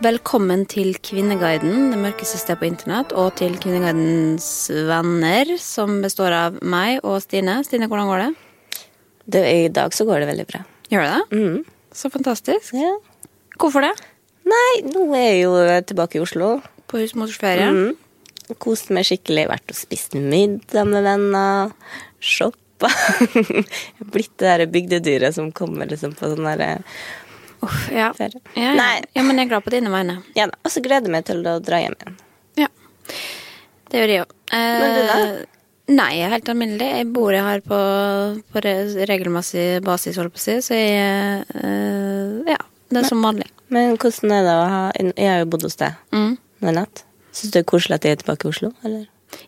Velkommen til Kvinneguiden, det mørkeste stedet på internett, og til Kvinneguidens venner, som består av meg og Stine. Stine, hvordan går det? Det, I dag så går det veldig bra. Gjør det? Mm. Så fantastisk. Ja. Hvorfor det? Nei, nå er jeg jo tilbake i Oslo. På husmorsferie? Mm. Kost meg skikkelig. Vært og spist middag med venner. Shoppa. Blitt det derre bygdedyret som kommer liksom på sånn derre Uff, ja. Ja, ja. Nei. ja, men jeg er glad på dine vegne. Ja, da. Og så gleder jeg meg til å dra hjem igjen. Ja. Det gjør jeg òg. Men du da? Nei, jeg er helt alminnelig. Jeg bor her på, på regelmessig basis, holdt på å si, så jeg eh, Ja, det er som vanlig. Men hvordan er det å ha Jeg har jo bodd hos deg Mm. nå i natt. Syns du det er koselig at jeg er tilbake i Oslo, eller?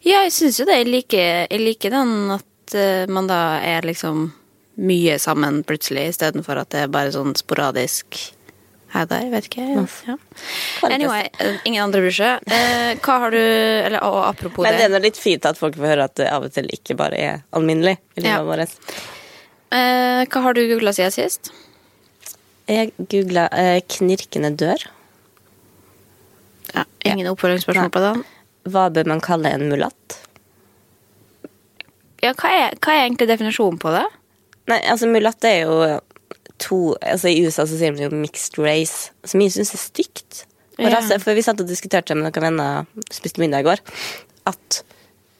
Ja, jeg syns jo det. Jeg liker, jeg liker den at eh, man da er liksom mye sammen plutselig, istedenfor at det er bare sånn sporadisk her og der. Vet ikke. Ja. Anyway, eh, ingen andre bryr seg. Eh, hva har du Eller og apropos Men det det. er nå litt fint at folk får høre at det av og til ikke bare er alminnelig i livet Ja. vårt. Eh, hva har du googla siden sist? Jeg googla eh, 'knirkende dør'. Ja, ingen oppfølgingsspørsmål på den. Hva bør man kalle en mulatt? Ja, hva er, hva er egentlig definisjonen på det? Nei, altså mulatt er jo to Altså I USA så sier de jo mixed race, som jeg syns er stygt. Ja. Rasse, for vi satt og diskuterte med noen venner, spiste middag i går, at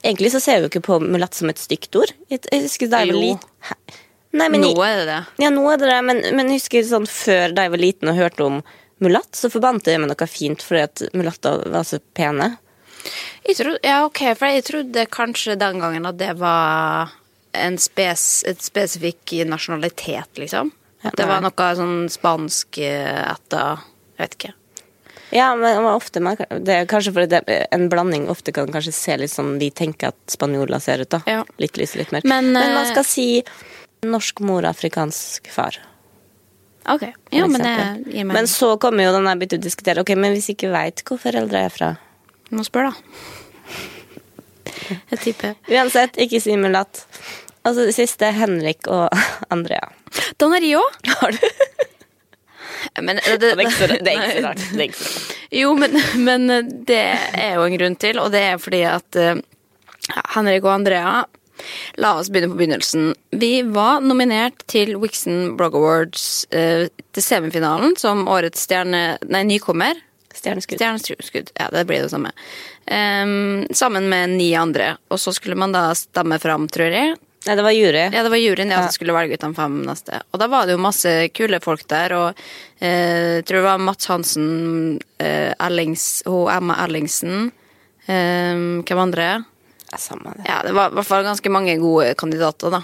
egentlig så ser vi jo ikke på mulatt som et stygt ord. Jeg, jeg husker da jeg var liten Nei, Nå er det det. ja, nå er det det, men, men jeg husker sånn før da jeg var liten og hørte om mulatt, så forbandt jeg med noe fint fordi at mulatter var så pene. Jeg trodde, ja, ok, for jeg trodde kanskje den gangen at det var en spes, et spesifikk nasjonalitet, liksom. Ja, det var noe sånn spansk eh, etter Jeg vet ikke. Ja, men ofte man, det er kanskje fordi en blanding ofte kan kanskje se litt sånn vi tenker at spanjoler ser ut. da. Ja. Litt lys litt mørk. Men, Men, man eh, skal si norsk mor, afrikansk far. Ok, ja, men det gir meg Men så kommer jo den der begynte å diskutere Ok, men hvis ikke veit hvor foreldre er fra Må spørre, da. Jeg tipper. Uansett, ikke si mulatt. Og så det siste Henrik og Andrea. Don Rio. Har du? Men det, det, Det det er ikke så rart. Det er ikke så rart. Jo, men, men det er jo en grunn til, og det er fordi at uh, Henrik og Andrea La oss begynne på begynnelsen. Vi var nominert til Wixon Blog Awards uh, til semifinalen som årets stjerne, nei, nykommer. Stjerneskudd. Stjerneskudd. Ja, det blir det samme. Um, sammen med ni andre. Og så skulle man da stemme fram, tror jeg. Nei, det var jury. Ja, det var juryen ja, som skulle velge ut de fem neste. Og da var det jo masse kule folk der, og eh, jeg tror det var Mats Hansen, eh, Ellings, hun Emma Ellingsen eh, Hvem andre? Ja, samme det. Ja, det var i hvert fall ganske mange gode kandidater, da.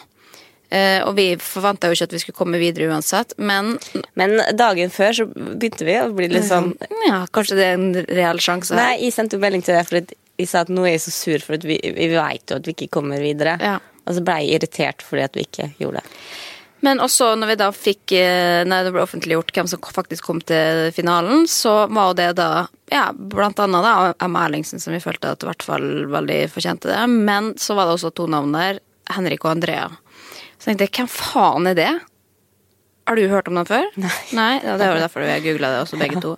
Eh, og vi forventa jo ikke at vi skulle komme videre uansett, men Men dagen før så begynte vi å bli litt sånn ja, kanskje det er en reell sjanse her. Nei, jeg sendte jo melding til deg for jeg sa at nå er jeg så sur for at vi, vi vet jo at vi ikke kommer videre. Ja. Og så ble jeg irritert fordi at vi ikke gjorde det. Men også når vi da fikk nei, det ble offentliggjort hvem som faktisk kom til finalen, så var det da ja, blant annet da Emma Erlingsen, som vi følte at i hvert fall veldig fortjente det. Men så var det også to navn der. Henrik og Andrea. Så tenkte jeg, hvem faen er det? Har du hørt om dem før? Nei. ja, det var derfor vi googla det også, begge to.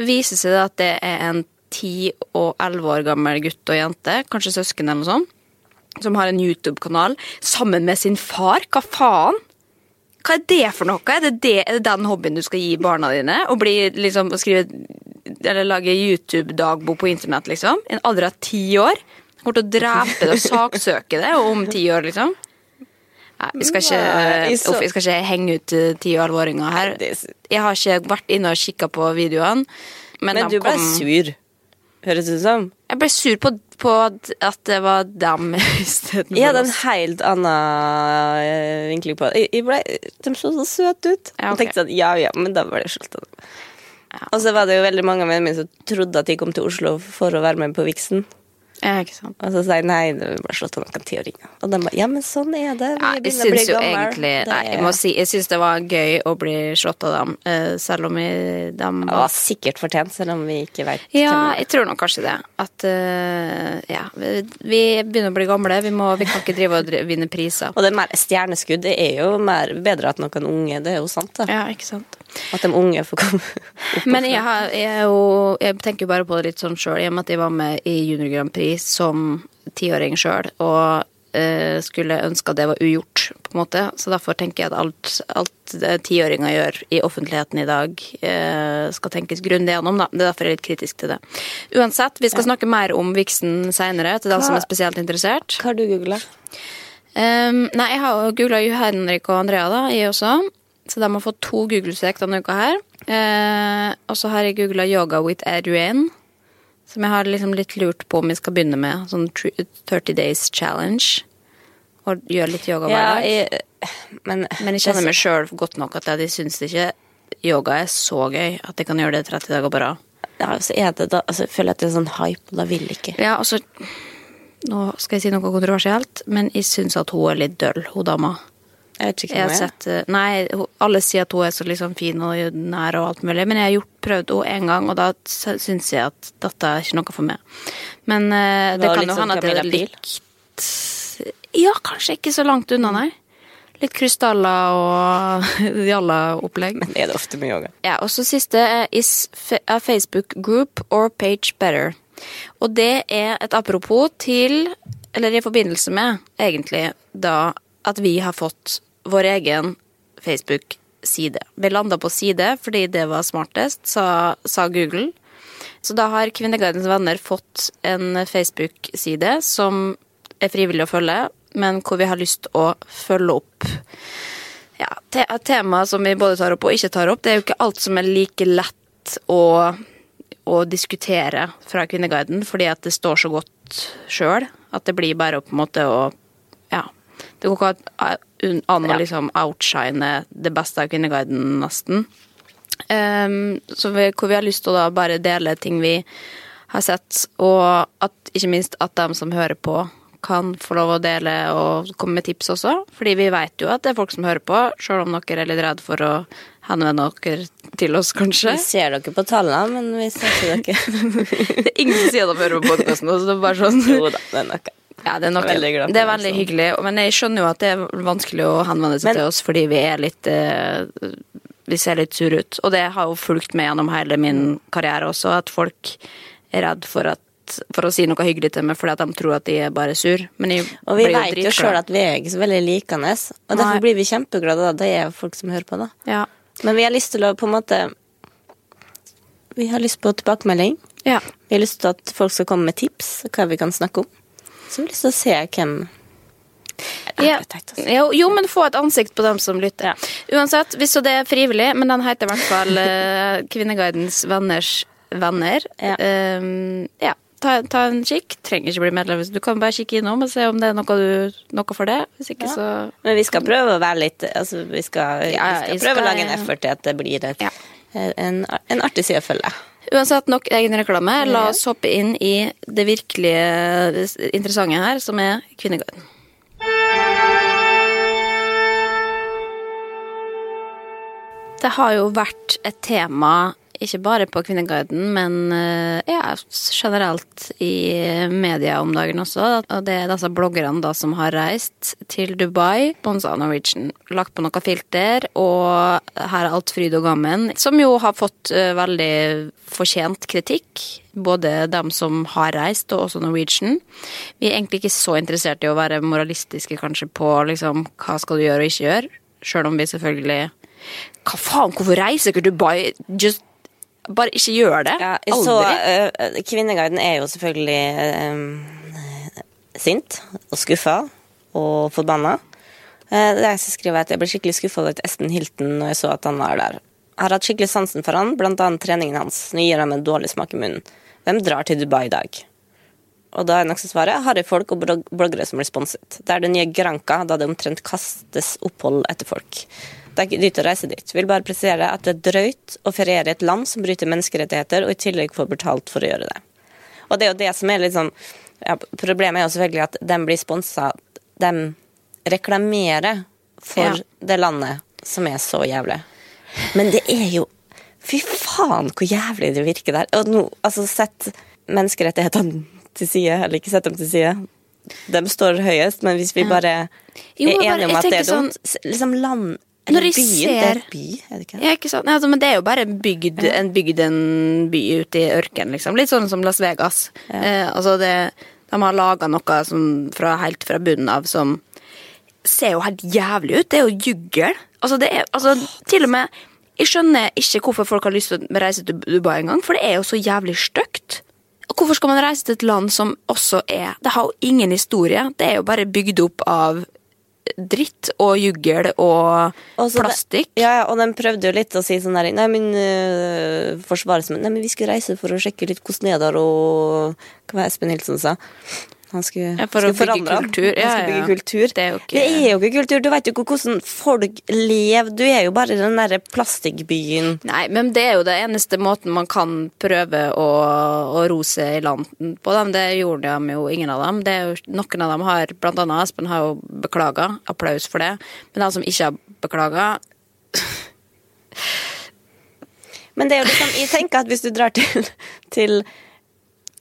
Viser seg det at det er en ti og elleve år gammel gutt og jente, kanskje søsken eller noe sånt, som har en YouTube-kanal sammen med sin far. Hva faen? Hva er det for noe? Er det, det, er det den hobbyen du skal gi barna dine? Å bli liksom, å skrive Eller lage YouTube-dagbok på internett, liksom? I en alder av ti år? Kommer til å drepe det og saksøke det om ti år, liksom? Nei, vi skal ikke, Nei, så- uff, vi skal ikke henge ut eh, ti- og elleve-åringer her. Jeg har ikke vært inne og kikka på videoene. Men, Men du ble kom- sur, høres det ut som. Jeg ble sur på, på at det var dem istedenfor Jeg hadde en helt annen eh, vinkling på det. Jeg- Jeg ble, de så så søte ut. Ja, okay. Jeg tenkte sånn, ja, ja, men da var det slutt. Og så var det jo veldig mange av vennene mine som trodde at de kom til Oslo for å være med på Vixen. Ja, ikke sant. Og så sa jeg nei, det ble slått av noen tiåringer. Og de bare ja, men sånn er det. Vi Ja, jeg syns jo gammel. egentlig Nei, jeg må si Jeg syns det var gøy å bli slått av dem, eh, selv om jeg, dem Det var sikkert fortjent, selv om vi ikke vet Ja, jeg tror nok kanskje det. At uh, ja, vi, vi begynner å bli gamle. Vi, må, vi kan ikke drive og vinne priser. Og det er mer stjerneskudd. Det er jo mer bedre at noen unge Det er jo sant, da. Ja, ikke sant. At de unge får komme opp. Men jeg, har, jeg, jo, jeg tenker jo bare på det litt sånn sjøl, i og med at jeg var med i Junior Grand Prix som tiåring sjøl, og eh, skulle ønske at det var ugjort, på en måte. Så derfor tenker jeg at alt, alt tiåringer gjør i offentligheten i dag, eh, skal tenkes grundig gjennom, da. Det er derfor jeg er litt kritisk til det. Uansett, vi skal snakke mer om Vixen seinere, til de som er spesielt interessert. Hva har du googla? Um, nei, jeg har googla Henrik og Andrea, da, jeg også. Så de har fått to Google-søk denne uka her. Eh, og så har jeg googla Yoga with Adrian', Som jeg har liksom litt lurt på om vi skal begynne med. Sånn 30 Days Challenge. Og gjøre litt yoga hver Ja, jeg, men, Men jeg kjenner meg sjøl godt nok at jeg syns ikke yoga er så gøy at jeg kan gjøre det 30 dager på rad. ja, så er det da, altså, jeg føler at det er sånn hype, og da vil jeg ikke. Ja, altså Nå skal jeg si noe kontroversielt, men jeg syns at hun er litt døll, hun dama. Jeg vet ikke hvem hun er. sett, eh, nei, alle sier at hun er så liksom fin og nær og alt mulig, men jeg har gjort, prøvd henne en gang, og da sy- syns jeg at dette er ikke noe for meg. Men uh, det kan jo sånn hende at det er likt Ja, kanskje ikke så langt unna, nei. Litt krystaller og jalla-opplegg. Men er det ofte med yoga. Ja, og så siste er is a Facebook group or page better. Og det er et apropos til, eller i forbindelse med, egentlig, da at vi har fått vår egen Facebook-side. Vi landa på side fordi det var smartest, sa, sa Google. Så da har Kvinneguidens venner fått en Facebook-side som er frivillig å følge, men hvor vi har lyst å følge opp ja, te tema som vi både tar opp og ikke tar opp. Det er jo ikke alt som er like lett å, å diskutere fra Kvinneguiden, fordi at det står så godt sjøl at det blir bare på en måte å. Det går ikke an å liksom outshine det beste av Kvinneguiden, nesten. Um, så vi, hvor vi har lyst til å da bare dele ting vi har sett, og at, ikke minst at de som hører på, kan få lov å dele og komme med tips også. Fordi vi vet jo at det er folk som hører på, sjøl om dere er litt redd for å henvende dere til oss, kanskje. Vi ser dere på tallene, men vi ser ikke dere. Det er ingen som sier de hører på podkasten, så det er bare sånn Jo da, det er noe. Ja, det er, nok, Veldig glad det er veldig hyggelig, men jeg skjønner jo at det er vanskelig å henvende seg Men- til oss fordi vi er litt eh, Vi ser litt sure ut. Og det har jo fulgt med gjennom hele min karriere også, at folk er redd for, at, for å si noe hyggelig til meg fordi at de tror at de er bare sur. Men jeg Og vi veit vet jo sjøl at vi er ikke så veldig likende, og derfor blir vi kjempeglade. da. Det er folk som hører på, da. ja. Men vi har lyst til å på en måte Vi har lyst på tilbakemelding. Ja. Vi har lyst til at folk skal komme med tips hva vi kan snakke om. Så lyst til å se hvem Ja. Jo, jo, men få et ansikt på dem som lytter. Ja. Uansett, hvis så det er frivillig, men den heter i hvert fall uh, Kvinneguidens venners venner. Ja. Ehm, ja. Ta, ta en kikk. Trenger ikke bli medlem. Du kan bare kikke innom og se om det er noe, du, noe for det. Hvis ikke, så Men vi skal prøve å være litt altså, Vi skal, vi skal prøve skal- å lage en effort til at det blir et, en, en artig side å følge. Uansett, nok egen reklame. La oss hoppe inn i det virkelige interessante her, som er Kvinneguiden. Det har jo vært et tema, ikke bare på Kvinneguiden, men eh, ja, generelt i media om dagen også. Og det er disse bloggerne da som har reist til Dubai, sponsa Norwegian, lagt på noe filter, og her er alt fryd og gammen. Som jo har fått eh, veldig fortjent kritikk. Både dem som har reist, og også Norwegian. Vi er egentlig ikke så interessert i å være moralistiske kanskje på liksom, hva skal du gjøre og ikke gjøre, sjøl om vi selvfølgelig hva faen, hvorfor reiser ikke til Dubai? Just, bare ikke gjør det. Ja, Aldri. så eh, Kvinneguiden er jo selvfølgelig eh, sint og skuffa og forbanna. Uh, det er jeg skriver skriver at jeg ble skikkelig skuffa over Espen Hilton når jeg så at han var der. Jeg har hatt skikkelig sansen for han, blant annet treningen hans. Nå gir han meg en dårlig smak i munnen. Hvem drar til Dubai i dag? Og da er nok svaret harry folk og blogg- bloggere som blir sponset. Det er det nye Granca, da det omtrent kastes opphold etter folk. Det er ikke dyrt å reise dit. Vil bare presisere at det er drøyt å feriere i et land som bryter menneskerettigheter, og i tillegg får betalt for å gjøre det. Og det er jo det som er litt sånn ja, Problemet er jo selvfølgelig at de blir sponsa De reklamerer for Ja. det landet som er så jævlig. Men det er jo Fy faen, hvor jævlig det virker der. Og nå, altså, sett menneskerettighetene til side, eller ikke sett dem til side. De står høyest, men hvis vi bare Jo, er bare- enige om at det er dumt sånn- Liksom land Når jeg byen. Det er by, er det ikke? Ja, ikke sant? Nei, altså, men det er jo bare bygd, en bygd en by ute i ørkenen, liksom. Litt sånn som Las Vegas. Eh, altså det, de har laga noe som fra, helt fra bunnen av som ser jo helt jævlig ut. Det er jo juggel. Altså, det er, altså, til og med Jeg skjønner ikke hvorfor folk har lyst til å reise til Dubai engang, for det er jo så jævlig stygt. Hvorfor skal man reise til et land som også er Det har jo ingen historie. Det er jo bare bygd opp av dritt og juggel og Og så det- plastikk. Ja, ja, og de prøvde jo litt å si sånn der Nei, men uh, forsvaret som Nei, men vi skulle reise for å sjekke litt hvordan det er der, og Hva var Espen Hilsen sa? Han skulle, Ja, for skulle forandre kultur. Han Ja, skulle bygge kultur. Det er ikke- det er jo ikke kultur. Du vet jo ikke hvordan folk lever. Du er jo bare i den derre plastikkbyen. Nei, men det er jo det eneste måten man kan prøve å, å rose i land på dem. Det gjorde de jo ingen av dem. Det er jo, noen av dem har, blant annet Espen har jo beklaga. Applaus for det. Men de som ikke har beklaga Men det er jo liksom, jeg tenker at hvis du drar til, til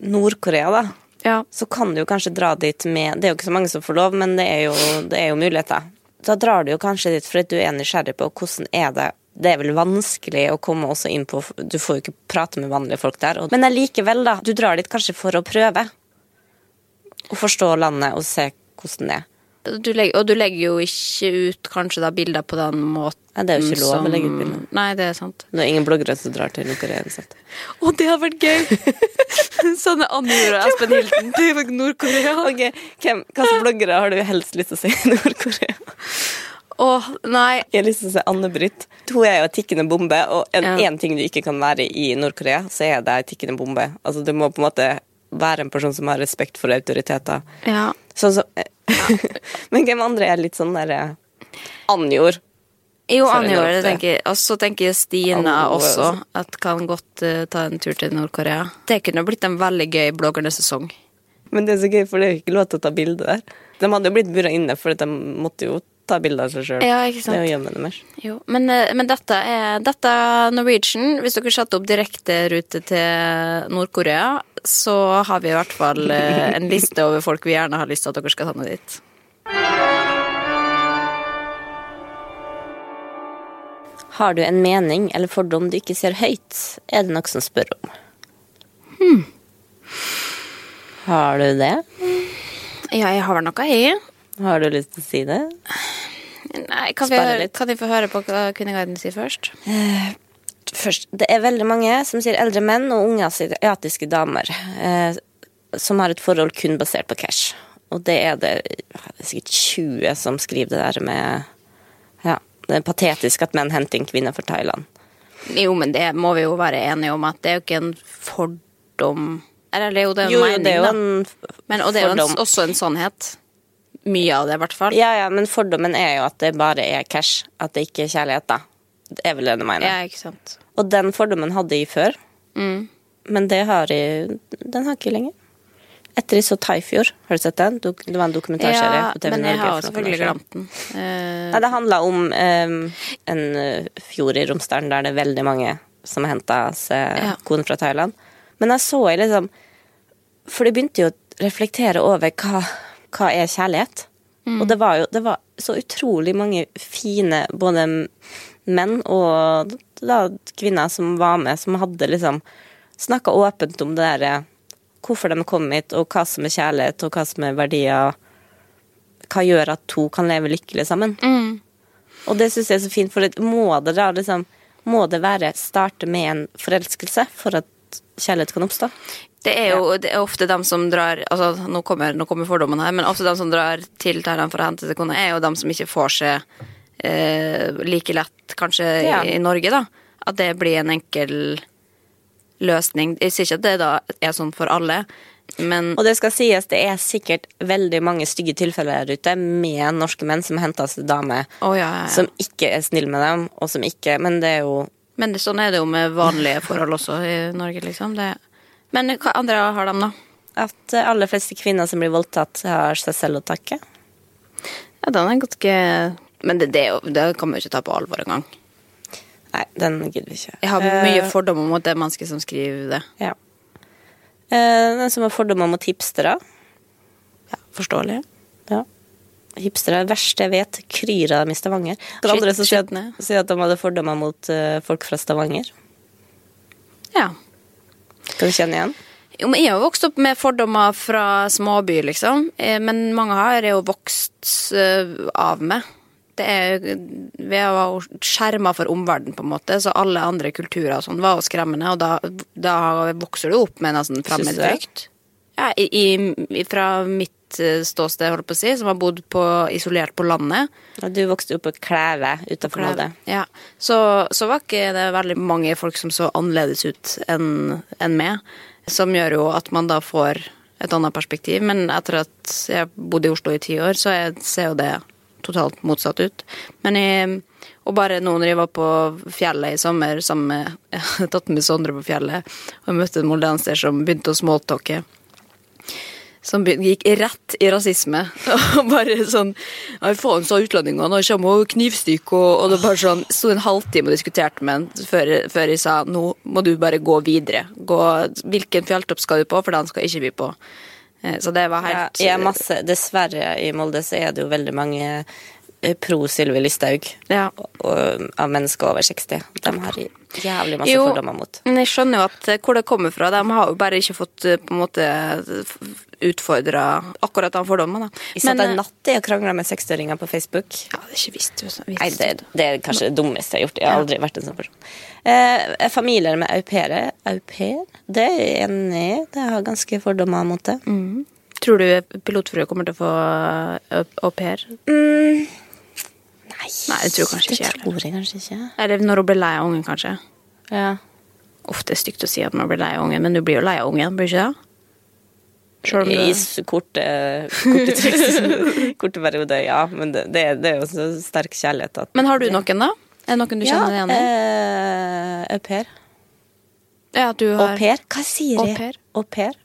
Nord-Korea, da, Ja. så kan du jo kanskje dra dit med Det er jo ikke så mange som får lov, men det er jo, jo muligheter. Da drar du jo kanskje dit fordi du er nysgjerrig på hvordan er det det er vel vanskelig å komme også inn på Du får jo ikke prate med vanlige folk der. Men allikevel, da. Du drar dit kanskje for å prøve å forstå landet og se hvordan det er. Du legger, og du legger jo ikke ut kanskje da bilder på den måten Nei, det er jo ikke lov å legge ut bilder. Nei, det er sant. Det er ingen bloggere som drar til Nord-Korea. uansett. Å, det hadde vært gøy! sånn er Anne gjorde Espen Hilton til Nord-Korea. Ok, hvem, Hvilke bloggere har du helst lyst til å se i Nord-Korea? Å, nei. Jeg har lyst til å se Anne-Britt. Hun er jo en tikkende bombe, og en, Ja. ting du ikke kan være i Nord-Korea, så er det en tikkende bombe. Altså, du må på en måte være en person som har respekt for autoriteter. Ja. Sånn som Men hvem andre er litt sånn derre Anjord. Jo, jeg. Og så tenker jeg Stina også, at kan godt uh, ta en tur til Nord-Korea. Det kunne blitt en veldig gøy bloggernesesong. Men det er så gøy, for det er jo ikke lov til å ta bilde der. De hadde jo blitt bura inne, for de måtte jo ta bilde av seg sjøl. Ja, ikke sant? Det er jo hjemmet deres. Jo, men, eh, men dette er dette Norwegian. Hvis dere setter opp direkterute til Nord-Korea, så har vi i hvert fall eh, en liste over folk vi gjerne har lyst til at dere skal ta med dit. Har du en mening eller fordom du ikke ser høyt, er det noe som spør om. Hmm. Har du det? Ja, jeg har vel noe, jeg. Har du lyst til å si det? Nei, kan, vi, kan jeg få høre på hva Kvinneguiden sier først? Først, det er veldig mange som sier eldre menn og unge asiatiske damer eh, som har et forhold kun basert på cash. Og det er det, det er sikkert 20 som skriver det der med Ja, det er patetisk at menn henter inn kvinner fra Thailand. Jo, men det må vi jo være enige om at det er jo ikke en fordom Eller det er jo det en Jo, mening, det er jo da. en Men, og det er jo en, også en sannhet. Mye av det, i hvert fall. Ja, ja, men fordommen er jo at det bare er cash. At det ikke er kjærlighet, da. Du mener. Ja, ikke sant. Og den fordommen hadde jeg før, Mm. men det har jeg Den har jeg ikke lenger. Etter jeg så Thaifjord, har du sett den? Det var en dokumentarserie Ja, men jeg Norge. har selvfølgelig glemt den. Uh... Nei, det handla om um, en eh, fjord i Romsdalen der det er veldig mange som henta seg Ja. kone fra Thailand. Men da så jeg liksom For det begynte jo å reflektere over hva, hva er kjærlighet. Mm. Og det var jo det var så utrolig mange fine både menn og da, kvinner som var med, som hadde liksom snakka åpent om det derre Hvorfor de kom hit, og hva som er kjærlighet, og hva som er verdier. Hva gjør at to kan leve lykkelig sammen. mm. Og det syns jeg er så fint, for må det da liksom Må det være starte med en forelskelse for at kjærlighet kan oppstå? Det er jo det er ofte dem som drar altså, nå, kommer, nå kommer fordommene her, men ofte dem som drar til Thailand for å hente seg kone, er jo dem som ikke får seg like lett kanskje Ja. i, Norge, da. At det blir en enkel løsning. Jeg sier ikke at det da er sånn for alle, men Og det skal sies, det er sikkert veldig mange stygge tilfeller der ute med norske menn som henter seg damer oh, ja, ja, som ikke er snill med dem, og som ikke Men det er jo Men det, sånn er det jo med vanlige forhold også i Norge, liksom. Det, men hva andre har de, da? at eh, aller fleste kvinner som blir voldtatt, har seg selv å takke. Ja, den er ganske Men det, det, det kan man jo ikke ta på alvor engang. Nei, den gidder vi ikke. Jeg har mye Eh, fordommer mot det mennesket som skriver det. ja. Eh, Den som har fordommer mot hipstere. Ja, forståelig. Ja. Hipstere er det verste jeg vet. Kryr av dem i Stavanger. Det andre som sier at, sier at de hadde fordommer mot eh, folk fra Stavanger. Ja. Kan du kjenne igjen? Jo, men jeg har vokst opp med fordommer fra småby, liksom. Men mange har er jo vokst av med. Det er, vi var skjerma for omverdenen, på en måte, så alle andre kulturer og sånn var jo skremmende, og da, da vokser du opp med nesten fremmedfrykt. Ja, i, i, fra mitt eh, ståsted, holdt på å si, som har bodd på, isolert på landet. Ja, Du vokste opp på Klæve utenfor Molde. Ja, så, så var ikke det veldig mange folk som så annerledes ut enn en meg, som gjør jo at man da får et annet perspektiv. Men etter at jeg bodde i Oslo i ti år, så jeg ser jo det totalt motsatt ut. Men jeg, og bare nå når jeg var på fjellet i sommer sammen med Jeg har tatt med Sondre på fjellet, og jeg møtte en moldanser som begynte å smalltalke som gikk rett i rasisme. Og bare sånn Nei, faen, sa utlendingene, og kommer og knivstikker, og, og det bare sånn Sto en halvtime og diskuterte med han før, før jeg sa nå må du bare gå videre. Gå, hvilken fjelltopp skal du på, for den skal jeg ikke by på. Eh, Så det var Ja, helt er masse, dessverre, i Molde så er det jo veldig mange eh, pro Sylvi Listhaug Ja. av mennesker over 60. De har jævlig masse Jo, fordommer mot. Men jeg skjønner jo at eh, hvor det kommer fra. De har jo bare ikke fått eh, på en måte utfordra akkurat de fordommene. da. Jeg satt en eh, natt i og krangla med 60-åringer på Facebook. Ja, det er ikke visst. visst. Nei, det, det er kanskje det dummeste jeg har gjort. Jeg har aldri vært en sånn person. Eh, familier med au pairer. Au pair? Det er jeg enig i. Det har ganske fordommer mot det. Tror du pilotfrue kommer til å få au pair? Mm. Nei, jeg tror kanskje det ikke tror jeg kanskje ikke. Eller når hun blir lei av ungen, kanskje. Ja. Ofte er det stygt å si at man blir lei av ungen, men du blir jo lei av ungen, blir du ikke det? Om I korte, korte, korte perioder, ja. Men det, det, er- det jo så sterk kjærlighet at Men har du noen, da? Er det noen du kjenner deg igjen i? Ja, au pair. Ja, du har Au pair? Hva sier jeg? Au pair.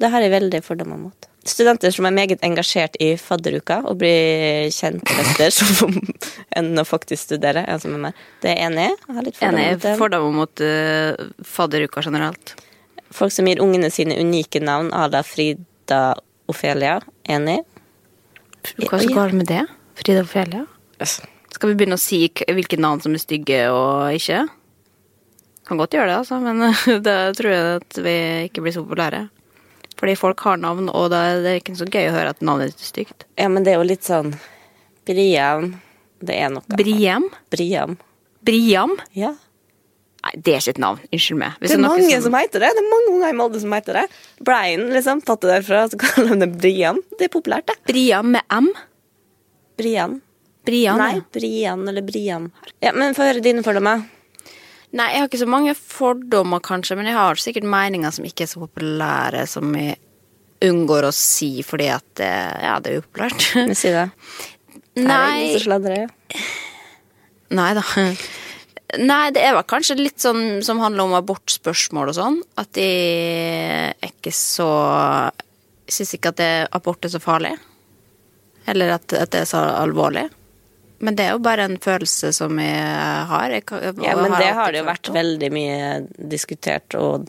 Det har jeg veldig fordommer mot. Studenter som er meget engasjert i fadderuka og blir kjent etter som enn å faktisk studere. er Altså med meg. Det er enig. Jeg har litt fordommer mot det. Fordommer mot uh, fadderuka generelt. Folk som gir ungene sine unike navn à la Frida Ofelia. Enig. Hva er så galt med det? Frida Ophelia? Skal vi begynne å si hvilke navn som er stygge og ikke? Kan godt gjøre det, altså, men da tror jeg at vi ikke blir så populære. Fordi folk har navn, og da er det ikke så gøy å høre at navnet er stygt. Ja, men det er jo litt sånn Brian Det er noe. Briam? Brian. Briam? Ja. Nei, det er ikke et navn. Unnskyld meg. Hvis Det er mange som heter det. Det er mange unger i Molde som heter det. Brian, liksom. Tatt det derfra, så kaller de det Brian. Det er populært, det. Brian med M? Brian. Brian? Nei, ja. Brian eller Brian. Ja, men Få høre dine fordommer. Nei, jeg har ikke så mange fordommer, kanskje, men jeg har sikkert meninger som ikke er så populære, som jeg unngår å si fordi at eh, Ja, det er upopulært. Si det. Nei, som nei da. Nei, det er vel kanskje litt sånn som handler om abortspørsmål og sånn. At de er ikke så syns ikke at det, abort er så farlig. Eller at, at det er så alvorlig. Men det er jo bare en følelse som jeg har. Jeg, Ja, men har det har det jo vært veldig mye diskutert, og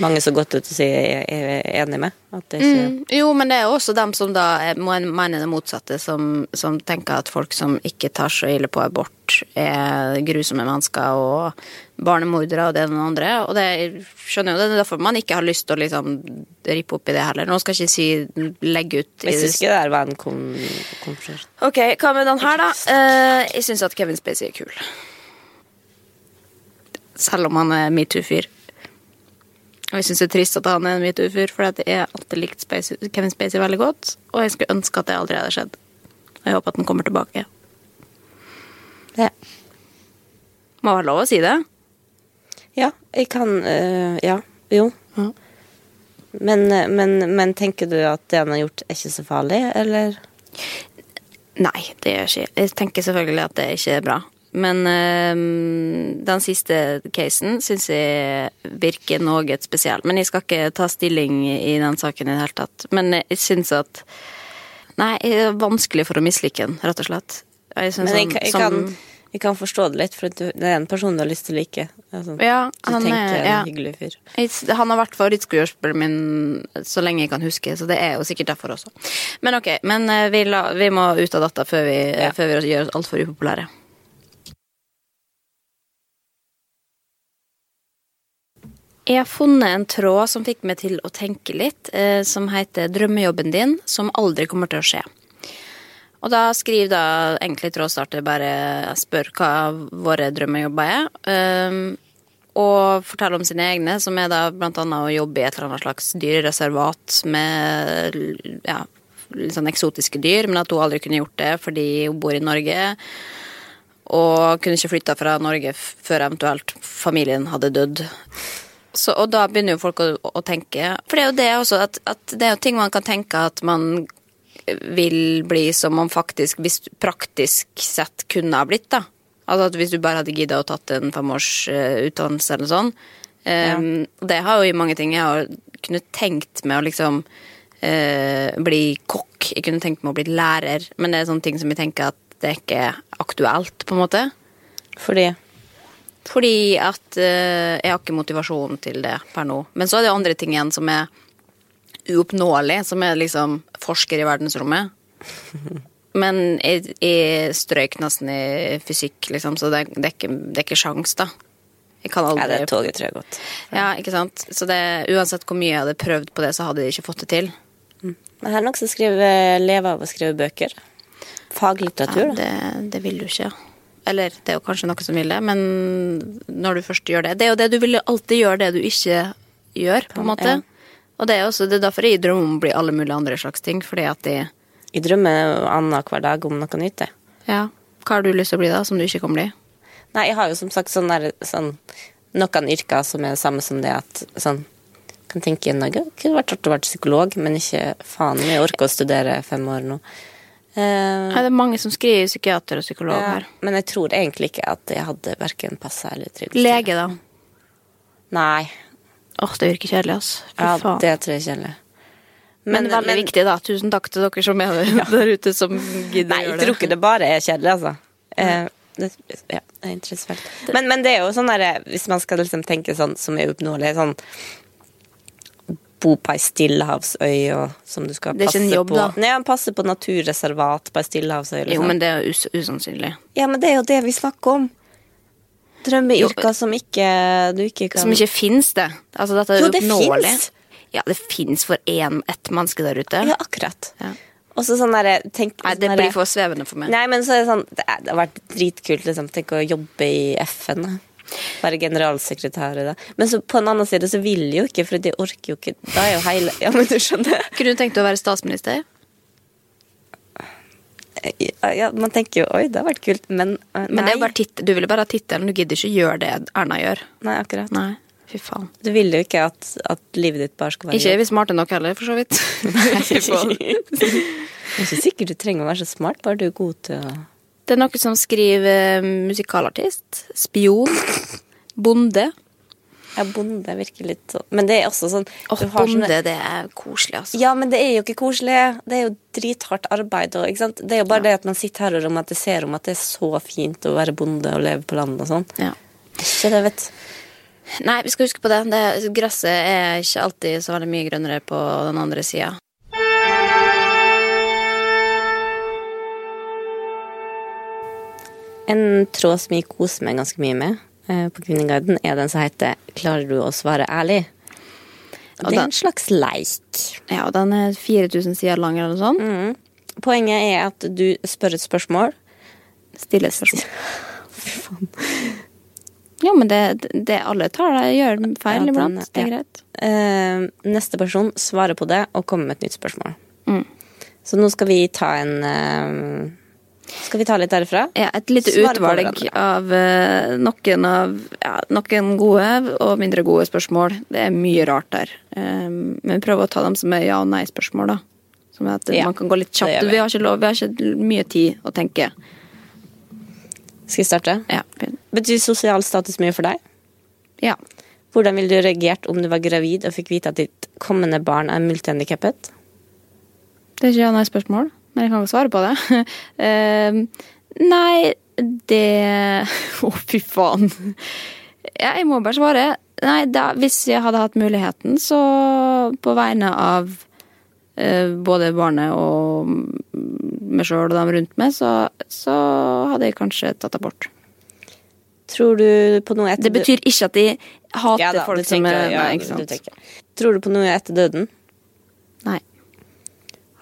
mange som godt ut og sier jeg er enig med. Mm, jo, men det er også dem som da er- må mene det motsatte, som, som tenker at folk som ikke tar så ille på abort, er grusomme mennesker og barnemordere og det og det andre. Og det skjønner jo det, det er derfor man ikke har lyst til å liksom rippe opp i det heller. Nå skal jeg ikke si legge ut Jeg syns ikke det der var en konflikt. Ok, hva med den her, da? Uh, jeg syns at Kevin Spacey er kul. Selv om han er metoo-fyr. Og jeg syns det er trist at han er en metoo-fyr, for jeg har alltid likt Spacey, Kevin Spacey veldig godt. Og jeg skulle ønske at det aldri hadde skjedd. Og jeg håper at han kommer tilbake. Ja. Må være lov å si det. ja, jeg kan øh, Ja. Jo. Ja. Men, øh, men, men tenker du at det han har gjort, er ikke så farlig, eller? Nei, det gjør ikke jeg. tenker selvfølgelig at det ikke er bra. Men øh, den siste casen syns jeg virker noe spesiell. Men jeg skal ikke ta stilling i den saken i det hele tatt. Men jeg syns at Nei, det er vanskelig for å mislike den, rett og slett. Jeg Men jeg, jeg, som- kan, jeg kan forstå det litt, for det er en person du har lyst til å like. Altså, Ja, han er- en hyggelig fyr. Han har vært favorittskuespilleren min så lenge jeg kan huske, så det er jo sikkert derfor også. Men ok, men eh, vi, la, vi må ut av dette før vi, Ja. før vi gjør oss altfor upopulære. Jeg har funnet en tråd som fikk meg til å tenke litt, eh, som heter 'Drømmejobben din som aldri kommer til å skje'. Og da skriver da egentlig trådstarter bare spør hva våre drømmejobber er. Um, og forteller om sine egne, som er da blant annet å jobbe i et eller annet slags dyrereservat med ja, litt sånn eksotiske dyr, men at hun aldri kunne gjort det fordi hun bor i Norge. Og kunne ikke flytta fra Norge før eventuelt familien hadde dødd. Så, og da begynner jo folk å, å tenke For det er jo det også, at, at det er jo ting man kan tenke at man vil bli som man faktisk, hvis praktisk sett kunne ha blitt, da. Altså at hvis du bare hadde gidda å tatt en femårsutdannelse eller noe eller sånn. Um, Det har jo i mange ting Jeg har kunnet tenkt med å liksom uh, bli kokk. Jeg kunne tenkt meg å bli lærer, men det er sånne ting som jeg tenker at det er ikke aktuelt, på en måte. Fordi Fordi at eh, jeg har ikke motivasjon til det per nå. Men så er det andre ting igjen som er uoppnåelig, som er liksom forsker i verdensrommet. Men jeg, jeg strøyk nesten i fysikk, liksom, så det, det, er ikke, det er ikke sjans, da. Jeg kan aldri... Ja, det toget tror jeg godt. Ja, ikke sant? Så det, uansett hvor mye jeg hadde prøvd på det, så hadde jeg ikke fått det til. Men her er noen som lever av å skrive bøker. Faglitteratur, Ja, da. det, det vil du ikke. Eller det er jo kanskje noe som vil det, men når du først gjør det Det er jo det du vil alltid gjøre det du ikke gjør, på en måte. Ja. Og det er også det er derfor jeg drømmer om å bli alle mulige andre slags ting, fordi at de Jeg drømmer annenhver dag om noe nytt. jeg. Ja. Hva har du lyst til å bli, da, som du ikke kan bli? Nei, jeg har jo som sagt sånn der, sånn, noen yrker som er det samme som det at sånn kan tenke noe. Kunne vært artig å være psykolog, men ikke faen jeg orker å studere fem år nå. Eh, Ja, det er mange som skriver psykiater og psykolog ja, her. men jeg tror egentlig ikke at jeg hadde verken passa eller trivdes. Lege, da. Nei. Åh, det virker kjedelig, altså. Fy Ja, faen. det tror jeg er kjedelig. men, veldig viktig, da. Tusen takk til dere som er der ute, som gidder Nei, jeg tror ikke det bare er kjedelig, altså. Uh, det, ja, det er interessant. Men, men det er jo sånn derre Hvis man skal liksom tenke sånn som er uoppnåelig, sånn Bo på ei stillehavsøy og som du skal passe jobb, på. Nei, han passer på naturreservat på ei stillehavsøy. Jo, Liksom. men det er jo us usannsynlig. Ja, men det er jo det vi snakker om. Drømmeyrker som ikke du ikke kan Som ikke fins, det. Altså, dette er Jo, det finnes. Ja, det fins for én, ett menneske der ute. Ja, akkurat. Ja. Og så sånn tenk- Nei, det sånn blir for svevende for meg. Nei, men så er det sånn Det, er- det har vært dritkult, liksom. Tenk å jobbe i FN. Være generalsekretær i det. Men så på en annen side så vil de jo ikke, for de orker jo ikke Da er jo hele Ja, men du skjønner? Kunne du tenkt deg å være statsminister? Ja, man tenker jo oi, det har vært kult, men nei. Men det er jo bare titt- du ville bare ha tittelen, du gidder ikke gjøre det Erna gjør. Nei, akkurat. Nei, fy faen. Du vil jo ikke at, at livet ditt bare skal være Ikke er vi smarte nok heller, for så vidt. Fy faen. Det er ikke sikkert du trenger å være så smart, bare du er god til å Det er noen som skriver eh, musikalartist, spion, bonde. Ja, bonde virker litt sånn Men det er også sånn Åh, oh, bonde, sånne- det er koselig, altså. Ja, men det er jo ikke koselig. Det er jo drithardt arbeid. Og, ikke sant? Det er jo bare det at man sitter her og romantiserer om at det er så fint å være bonde og leve på landet og sånn. Ja. Ikke det, vet. Nei, vi skal huske på det. det. Gresset er ikke alltid så veldig mye grønnere på den andre sida. En tråd som jeg koser meg ganske mye med eh, på Kvinneguiden, er den som heter 'Klarer du å svare ærlig'? Det er en slags leik. Ja, og den er 4000 sider lang eller noe sånt. Mm. Poenget er at du spør et spørsmål. Stille et spørsmål. Ja, men det, det alle tar det, gjør feil Ja, den- iblant. Det er ja. greit. Uh, neste person svarer på det og kommer med et nytt spørsmål. Mm. Så nå skal vi ta en eh, Skal vi ta litt derfra? Ja, et lite utvalg av eh, noen av ja, noen gode og mindre gode spørsmål. Det er mye rart der. Um, men prøv å ta dem som er ja- og nei-spørsmål, da. Som at Ja, man kan gå litt kjapt. vi. Vi har, ikke lov, vi har ikke mye tid å tenke. Skal vi starte? Ja. Betyr sosial status mye for deg? ja. Hvordan ville du reagert om du var gravid og fikk vite at ditt kommende barn er multihandikappet? Det er ikke ja- og nei-spørsmål, men jeg kan ikke svare på det. Ehm, nei, det Å, fy faen. Ja, jeg må bare svare. Nei, da, hvis jeg hadde hatt muligheten, så på vegne av eh, både barnet og meg sjøl og dem rundt meg, så, så hadde jeg kanskje tatt abort. Tror du på noe etter Det betyr ikke at de hater Ja da, folk tenker, som ja, Nei, ikke sant. Du Tror du på noe etter døden? Nei.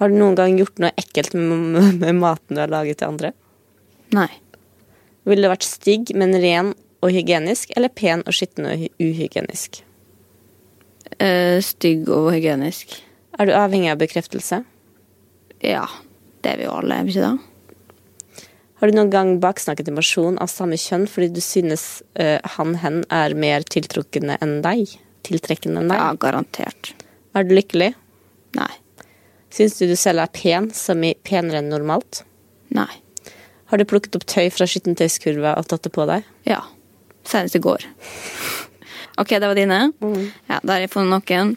Har du noen gang gjort noe ekkelt med, med maten du har laget til andre? Nei. Ville du vært stygg, men ren og hygienisk, eller pen og skitten og hy- uhygienisk? Uh, stygg og hygienisk. Er du avhengig av bekreftelse? Ja. Det er vi jo alle, er vi ikke det? Har du noen gang baksnakket en person av samme kjønn fordi du synes uh, han-hen er mer tiltrukkende enn deg? Tiltrekkende enn deg? Ja, garantert. Er du lykkelig? Nei. Syns du du selv er pen, som i penere enn normalt? Nei. Har du plukket opp tøy fra skittentøyskurva og tatt det på deg? Ja. Senest i går. Ok, det var dine. Ja, Da har jeg funnet noen.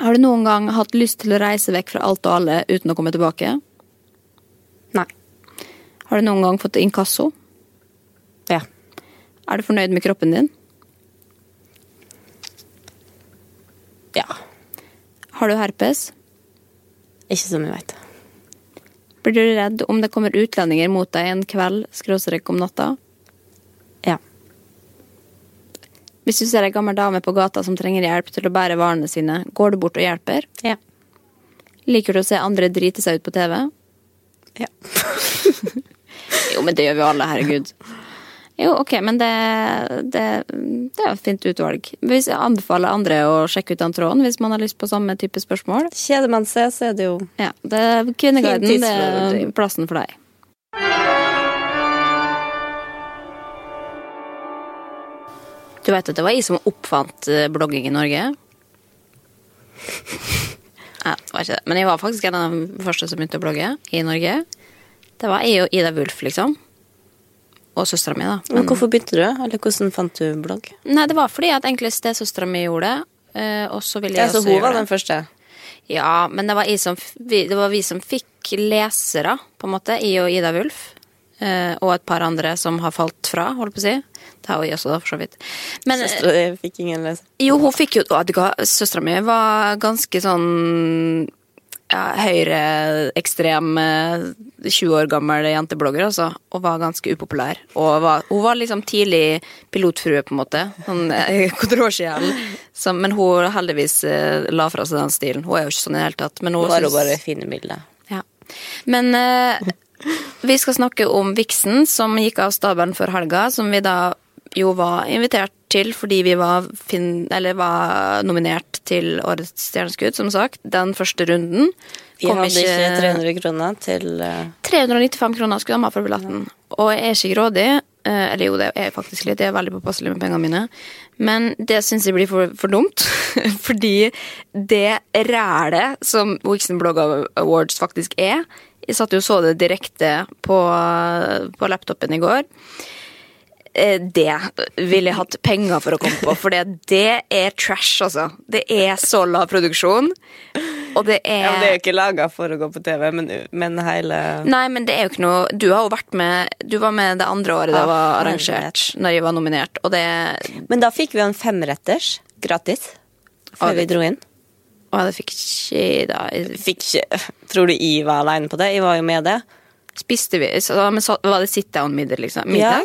Har du noen gang hatt lyst til å reise vekk fra alt og alle uten å komme tilbake? Nei. Har du noen gang fått inkasso? Ja. Er du fornøyd med kroppen din? Ja. Har du herpes? Ikke som vi vet. Blir du redd om det kommer utlendinger mot deg en kveld, skråstrek om natta? Ja. Hvis du ser ei gammel dame på gata som trenger hjelp til å bære varene sine, går du bort og hjelper? Ja. Liker du å se andre drite seg ut på TV? Ja. Jo, men det gjør vi alle, herregud. Jo, ok, men det, det, det er et fint utvalg. Hvis jeg anbefaler andre å sjekke ut den tråden hvis man har lyst på samme type spørsmål. Kjeder man seg, så er det jo Ja, det Kvinneguiden, det er plassen for deg. Du vet at det var jeg som oppfant eh, blogging i Norge? Ja, det var ikke det. Men jeg var faktisk en av de første som begynte å blogge i Norge. Det var jeg og Ida Wulf, liksom. Og søstera mi, da. Men hvorfor begynte du? Eller hvordan fant du blogg? Nei, det var fordi at egentlig stesøstera mi gjorde det. eh, Og så ville jeg Ja, så også hun var den første? Ja, men det var, som, vi, det var vi som fikk lesere, på en måte. I og Ida Wulf. eh, Og et par andre som har falt fra, holdt på å si. Det har jeg også, da, for så vidt. Men eh, Søstera di fikk ingen leser? jo, hun fikk jo søstera mi var ganske sånn ja, høyreekstrem, eh, 20 år gammel jenteblogger, altså. Og var ganske upopulær. Og var, hun var liksom tidlig pilotfrue, på en måte. Sånn eh, kontroversiell. Men hun heldigvis eh, la fra seg den stilen. Hun er jo ikke sånn i det hele tatt. Men hun Nå har hun bare fine bilder. ja. Men eh, vi skal snakke om Vixen, som gikk av stabelen før helga. Som vi da jo var invitert til fordi vi var, fin eller var nominert til Årets stjerneskudd, som sagt. Den første runden. Vi hadde ikke 300 kroner til uh... 395 kroner skulle de ha for billetten. Og jeg er ikke grådig. eh, Eller jo, det er jeg faktisk litt. Jeg er veldig påpasselig med pengene mine. Men det syns jeg blir for, for dumt. Fordi det rælet som Wixen Blog Awards faktisk er Jeg satt jo og så det direkte på, på laptopen i går. Eh, Det ville jeg hatt penger for å komme på, for det er trash, altså. Det er så lav produksjon. Og det er ja, Det er jo ikke laga for å gå på TV, men, men hele Nei, men det er jo ikke noe Du har jo vært med Du var med det andre året det var arrangert, når jeg var nominert, og det Men da fikk vi jo en femretters gratis før vi dro inn. Å, det fikk ikke da Fikk ikke Tror du jeg var aleine på det? Jeg var jo med det. Spiste vi så, men så, Var det sit down-middag, liksom? Ja.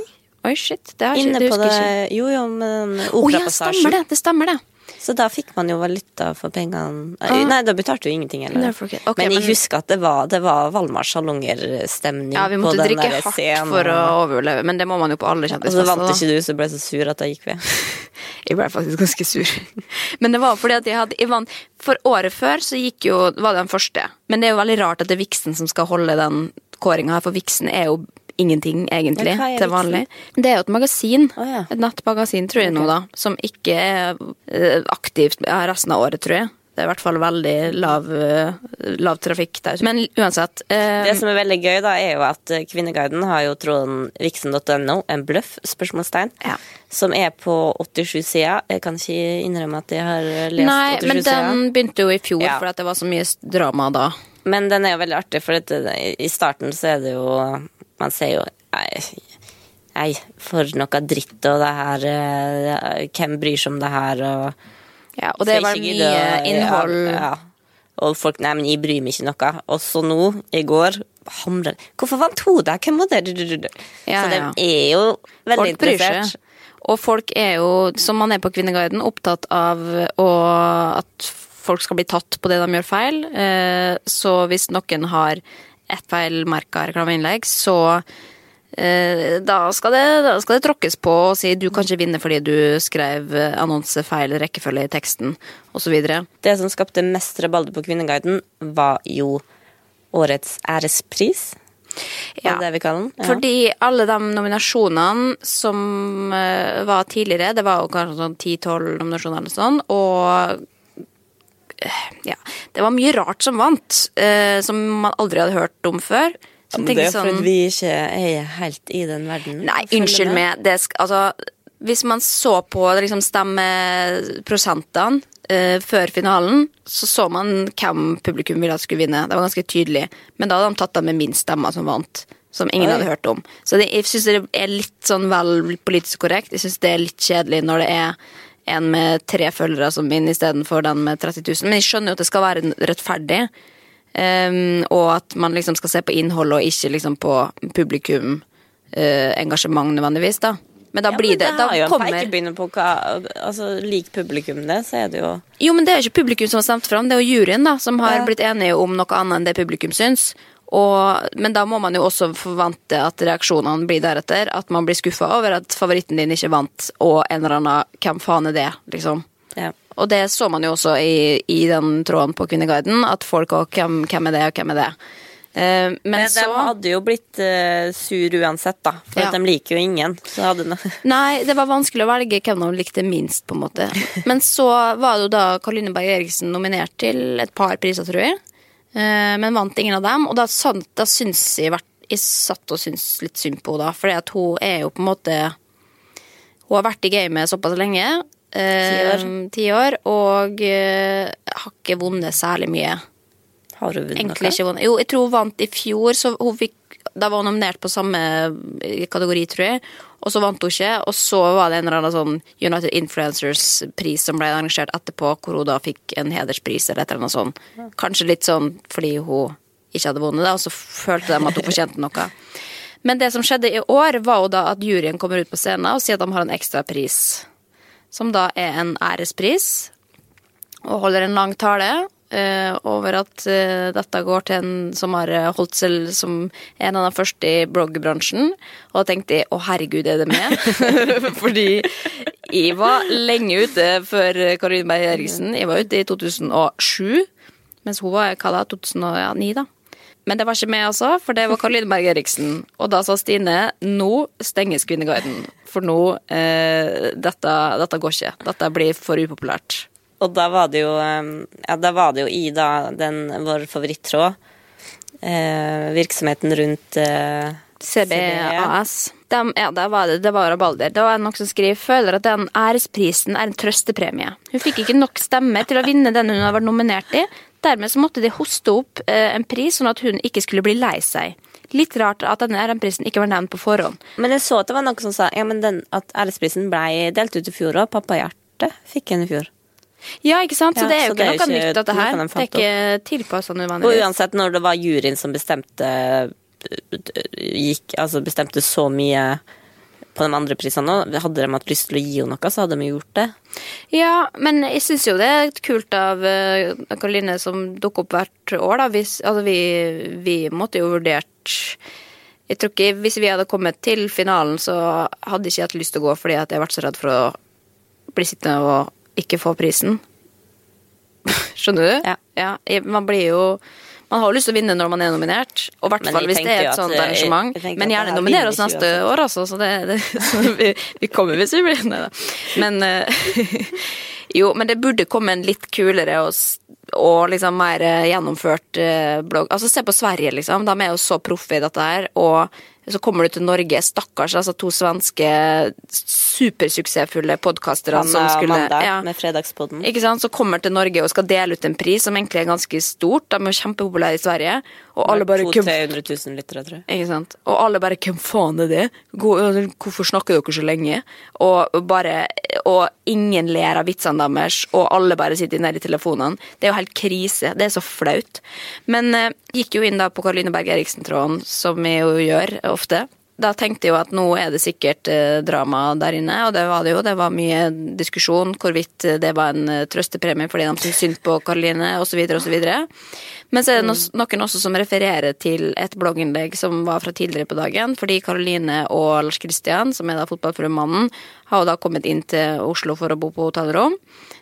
Oi, shit. Det har Inne ikke, det på husker det jeg ikke. Jo, jo, med den Å ja, operapassasjen. stemmer det! Det stemmer, det. Så da fikk man jo valuta for pengene. Ah. Nei, da betalte du ingenting heller. Never forget. Ok, men jeg men- husker at det var, det var Valmars Salonger-stemning Ja, vi på måtte den drikke hardt scenen. for å overleve, men det må man jo på alle Og så vant ikke du, så ble jeg så sur at da gikk vi. Jeg ble faktisk ganske sur. Men det var fordi at jeg hadde jeg vant, For året før så gikk jo, var det den første. Men det er jo veldig rart at det er Vixen som skal holde den kåringa her, for Vixen er jo ingenting, egentlig, ja, til vanlig. Det er jo et magasin. Oh, ja. Et nettmagasin, tror jeg nå, da. Som ikke er eh, aktivt resten av året, tror jeg. Det er i hvert fall veldig lav, eh, lav trafikk der. Men uansett. eh, Det som er veldig gøy, da, er jo at eh, Kvinneguiden har jo tråden vixen.no, en bløff, spørsmålstegn, Ja. som er på 87 sider. Jeg kan ikke innrømme at jeg har lest Nei, 87 men sider. den begynte jo i fjor, Ja. for at det var så mye drama da. Men den er jo veldig artig, for at i starten så er det jo Man ser jo Nei, for noe dritt og det her eh, Hvem bryr seg om det her? og Ja, og det var mye gidde innhold. Ja, ja. Og folk Nei, men jeg bryr meg ikke noe. Og så nå, i går hamrer Hvorfor vant hun det? Hvem var det? Ja, så de ja. er jo veldig Folk interessert. Og folk er jo, som man er på Kvinneguiden, opptatt av å, at folk skal bli tatt på det de gjør feil. Eh, Så hvis noen har et feilmerka reklameinnlegg, så eh, da skal, det, da skal det tråkkes på og si du kan ikke vinne fordi du skrev annonsefeil rekkefølge i teksten, osv. Det som skapte mest rabalder på Kvinneguiden, var jo årets ærespris. Ja. Ja. Fordi alle de nominasjonene som eh, var tidligere, det var jo kanskje sånn 10-12 nominasjoner eller sånn, og eh, ja, det var mye rart som vant, eh, som man aldri hadde hørt om før. Ja, men det er fordi sånn, vi ikke er helt i den verden. Nei, unnskyld meg. Det altså, hvis man så på liksom, stemmeprosentene eh, før finalen, så så man hvem publikum ville at skulle vinne. Det var ganske tydelig. Men da hadde de tatt dem med minst stemmer som vant. Som ingen Oi. hadde hørt om. Så det, jeg syns det er litt sånn vel politisk korrekt. Jeg syns det er litt kjedelig når det er en med tre følgere som vinner istedenfor den med 30 000. Men jeg skjønner jo at det skal være rettferdig. Um, og at man liksom skal se på innhold og ikke liksom på publikum uh, engasjement nødvendigvis, da. Men da Ja, blir men det, Da har jo kommer pekepinne på hva Altså, lik publikum det, så er det jo Jo, men det er ikke publikum som har stemt fram, det er jo juryen da som har Ja. blitt enige om noe annet enn det publikum syns. Og, men da må man jo også forvente at reaksjonene blir deretter. At man blir skuffa over at favoritten din ikke vant, og en eller annen 'hvem faen er det', liksom. ja. Og det så man jo også i, i den tråden på Kvinneguiden, at folk òg hvem, 'Hvem er det, og hvem er det'? Eh, men, Men så de hadde jo blitt uh, sur uansett, da. For Ja. at de liker jo ingen. Nei, det var vanskelig å velge hvem de likte minst, på en måte. Men så var det jo da Karoline Berg Eriksen nominert til et par priser, tror jeg. Eh, Men vant ingen av dem. Og da, da syns jeg Jeg satt og syntes litt synd på henne, da. Fordi at hun er jo på en måte Hun har vært i gamet såpass lenge. eh, Ti år. Ti år. Og eh, har ikke vunnet særlig mye. Har hun vunnet Egentlig ikke vunnet. Jo, jeg tror hun vant i fjor, så hun fikk Da var hun nominert på samme eh, kategori, tror jeg. Og så vant hun ikke. Og så var det en eller annen sånn United Influencers-pris som ble arrangert etterpå, hvor hun da fikk en hederspris eller et eller annet sånt. Kanskje litt sånn fordi hun ikke hadde vunnet det, og så følte de at hun fortjente noe. Men det som skjedde i år, var jo da at juryen kommer ut på scenen og sier at de har en ekstra pris. Som da er en ærespris og holder en lang tale over at eh, dette går til en som har eh, holdt seg som en av de første i bloggbransjen. Og tenkte å herregud, er det med? Fordi jeg var lenge ute før Karoline Berg Eriksen. Jeg var ute i 2007, mens hun var hva da, 2009, da. Men det var ikke meg, altså, for det var Karoline Berg Eriksen. Og da sa Stine nå stenges Kvinneguiden. For nå eh, dette, dette går ikke. Dette blir for upopulært. Og da var det jo Ja, da var det jo i da den vår favorittråd. Eh, virksomheten rundt eh, CBAS. De, ja, det var det. Det var rabalder. Det var noen som skriver føler at den æresprisen er en trøstepremie. Hun fikk ikke nok stemmer til å vinne den hun har vært nominert i. Dermed så måtte de hoste opp eh, en pris, sånn at hun ikke skulle bli lei seg. Litt rart at denne æresprisen ikke var nevnt på forhånd. Men jeg så at det var noen som sa ja, men den, at æresprisen ble delt ut i fjor òg. Pappahjerte fikk en i fjor. Ja, ikke sant? Så det er jo ikke er noe ikke nytt, dette her. Det er ikke tilpassa Og uansett, når det var juryen som bestemte gikk, altså bestemte så mye på de andre prisene òg, hadde de hatt lyst til å gi henne noe, så hadde de gjort det. Ja, men jeg syns jo det er kult av uh, Karoline som dukker opp hvert år, da. Hvis, altså vi, vi måtte jo vurdert Jeg tror ikke Hvis vi hadde kommet til finalen, så hadde ikke hatt lyst til å gå fordi at jeg har vært så redd for å bli sittende og ikke få prisen. Skjønner du? Ja. ja. man blir jo man har jo lyst til å vinne når man er nominert, og i hvert fall hvis det er et sånt det- arrangement. jeg jeg Men gjerne nominere nominer oss neste uansett. år, altså. Så det, det, så vi, vi kommer hvis vi blir Nei da. Men eh, Jo, men det burde komme en litt kulere og, og liksom mer eh, gjennomført eh, blogg. Altså, se på Sverige, liksom. De er jo så proffe i dette her. Og så kommer du til Norge, stakkars, altså to svenske supersuksessfulle podkastere som skulle Amanda ja. med Fredagspodden. Ikke sant, Så kommer til Norge og skal dele ut en pris som egentlig er ganske stort. De er jo kjempepopulære i Sverige. Og alle bare «Hvem 200 000-300 000 tror jeg. ikke sant? Og alle bare 'Hvem faen er det? Hvorfor snakker dere så lenge?' Og bare Og ingen ler av vitsene deres, og alle bare sitter nede i telefonene. Det er jo helt krise. Det er så flaut. Men eh, gikk jo inn da på Karoline Berg Eriksen-tråden, som vi jo gjør ofte. Da tenkte jeg jo at nå er det sikkert eh, drama der inne, og det var det jo. Det var mye diskusjon hvorvidt det var en eh, trøstepremie fordi de syntes synd på Karoline, osv., osv. Men så er det noen også som refererer til et blogginnlegg som var fra tidligere på dagen, fordi Karoline og Lars Kristian, som er da fotballfrømannen, har jo da kommet inn til Oslo for å bo på hotellrom,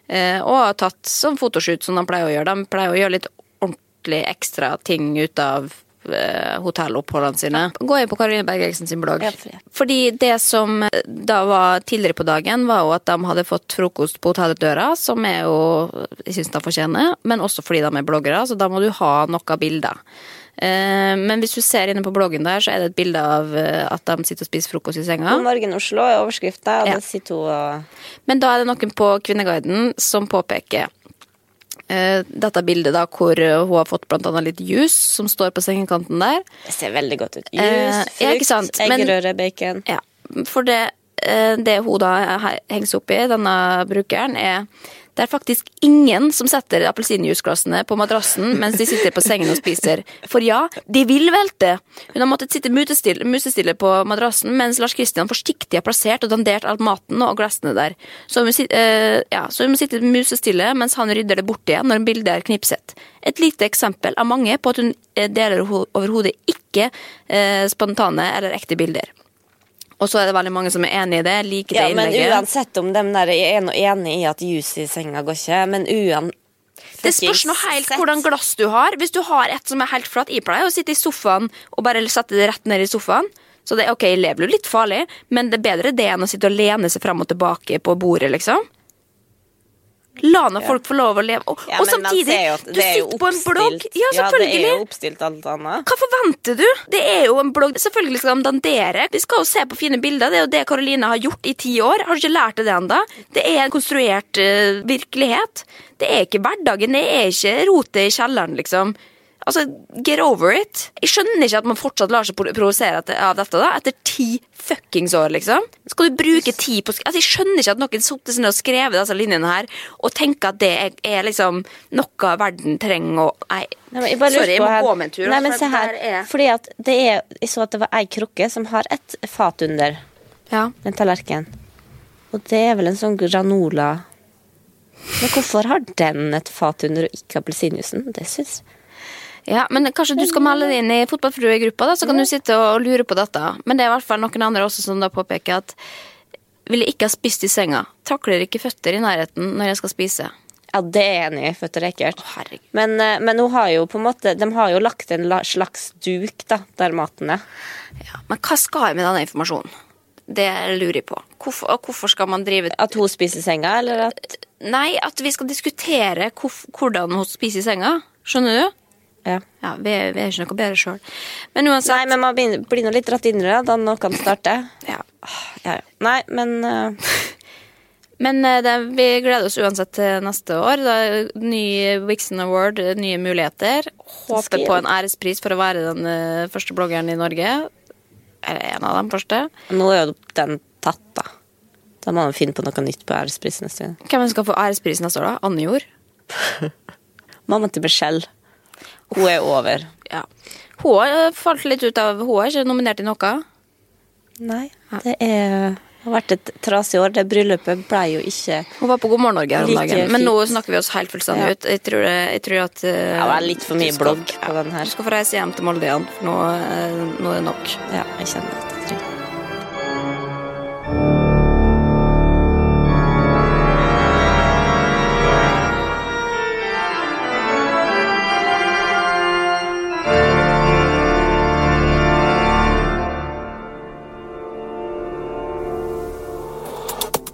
eh, og har tatt sånn fotoshoot som de pleier å gjøre. De pleier å gjøre litt ordentlig ekstra ting ut av eh, hotelloppholdene sine. Gå inn på Karoline Bergeriksen sin blogg. Fordi det som da var tidligere på dagen, var jo at de hadde fått frokost på hotelldøra, som er jo Jeg syns de fortjener, men også fordi de er bloggere, så da må du ha noen bilder. Eh, Men hvis du ser inne på bloggen der, så er det et bilde av eh, at de sitter og spiser frokost i senga. God morgen, Oslo er overskrifta, og Ja. det sitter hun og Men da er det noen på Kvinneguiden som påpeker eh, dette bildet da hvor eh, hun har fått blant annet litt juice som står på sengekanten der. Det ser veldig godt ut. Juice, Jus, ja, frukt, men- eggerøre, bacon. Ja, for det, eh, det hun da he- henger seg opp i, denne brukeren, er det er faktisk ingen som setter appelsinjuiceglassene på madrassen mens de sitter på sengen og spiser. For ja, de vil velte. Hun har måttet sitte musestille, musestille på madrassen mens Lars Kristian forsiktig har plassert og dandert all maten og glassene der. Så hun, eh, ja, så hun må sitte musestille mens han rydder det bort igjen når bildet er knipset. Et lite eksempel av mange på at hun eh, deler ho- overhodet ikke uh, spontane eller ekte bilder. Og så er det veldig mange som er enig i det, liker Ja, det men innlegget. uansett om de der er enig i at juice i senga går ikke, men uan... Det spørs nå helt hvordan glass du har. Hvis du har et som er helt flatt, jeg pleier å sitte i sofaen og bare sette det rett ned i sofaen. Så det, ok, jeg lever jo litt farlig, men det er bedre det enn å sitte og lene seg fram og tilbake på bordet, liksom. La nå folk få lov å leve. Og, Ja, og samtidig, jo du er sitter på en blogg. Ja, Ja, Ja, det er jo oppstilt alt annet. Hva forventer du? Det er jo en blogg. Selvfølgelig skal de dandere. Vi skal jo se på fine bilder. Det er jo det Karoline har gjort i ti år. Har du ikke lært det ennå? Det er en konstruert uh, virkelighet. Det er ikke hverdagen. Det er ikke rotet i kjelleren, liksom. Altså, get over it. Jeg skjønner ikke at man fortsatt lar seg provosere av dette, da. Etter ti fuckings år, liksom. Skal du bruke tid på Altså, Jeg skjønner ikke at noen satte seg ned og skrev disse linjene her, og tenker at det er, er liksom noe verden trenger å Nei. Nei, jeg bare Sorry, jeg må her- gå med en tur. Nei, altså, men se her. er- Fordi at det er Jeg så at det var ei krukke som har et fat under Ja. en tallerken. Og det er vel en sånn granola Men hvorfor har den et fat under og ikke appelsinjuicen? Det syns Ja, men kanskje du skal melde deg inn i fotballfruegruppa, så kan du sitte og lure på dette. Men det er i hvert fall noen andre også som da påpeker at ville ikke ha spist i senga. Takler ikke føtter i nærheten når jeg skal spise. Ja, det er jeg enig i. Føtter er ekkelt. Å. Men, eh, men har jo på en måte De har jo lagt en slags duk da, der maten er. Ja, men hva skal jeg med denne informasjonen? Det lurer jeg på. Hvorfor, hvorfor skal man drive At hun spiser i senga, eller at Nei, at vi skal diskutere hvordan hun spiser i senga. Skjønner du? Ja. Ja, vi er, vi er ikke noe bedre sjøl. Men uansett Nei, men man begynner- blir nå litt dratt inn i det da noen starter. ja. Ja, ja. Nei, men uh... Men eh, det, vi gleder oss uansett til neste år. Da, ny Wixon Award, nye muligheter. Håper på en ærespris for å være den uh, første bloggeren i Norge. Eller en av de første. nå er jo den tatt, da. Da må man finne på noe nytt på ærespris neste gang. Hvem skal få ærespris neste år, da? Anne Jord? Mamma til Michelle. Hun er over. Ja. Hun har eh, falt litt ut av Hun er ikke nominert i noe. Nei, det er det har vært et trasig år. Det bryllupet ble jo ikke Hun var på God morgen Norge her om dagen. Men nå snakker vi oss helt fullstendig Ja. ut. Jeg tror, det, jeg tror at uh, det er litt for mye skal- blogg på den her. Du skal få reise hjem til Molde igjen, for nå, eh, nå er det nok. Ja, jeg kjenner det.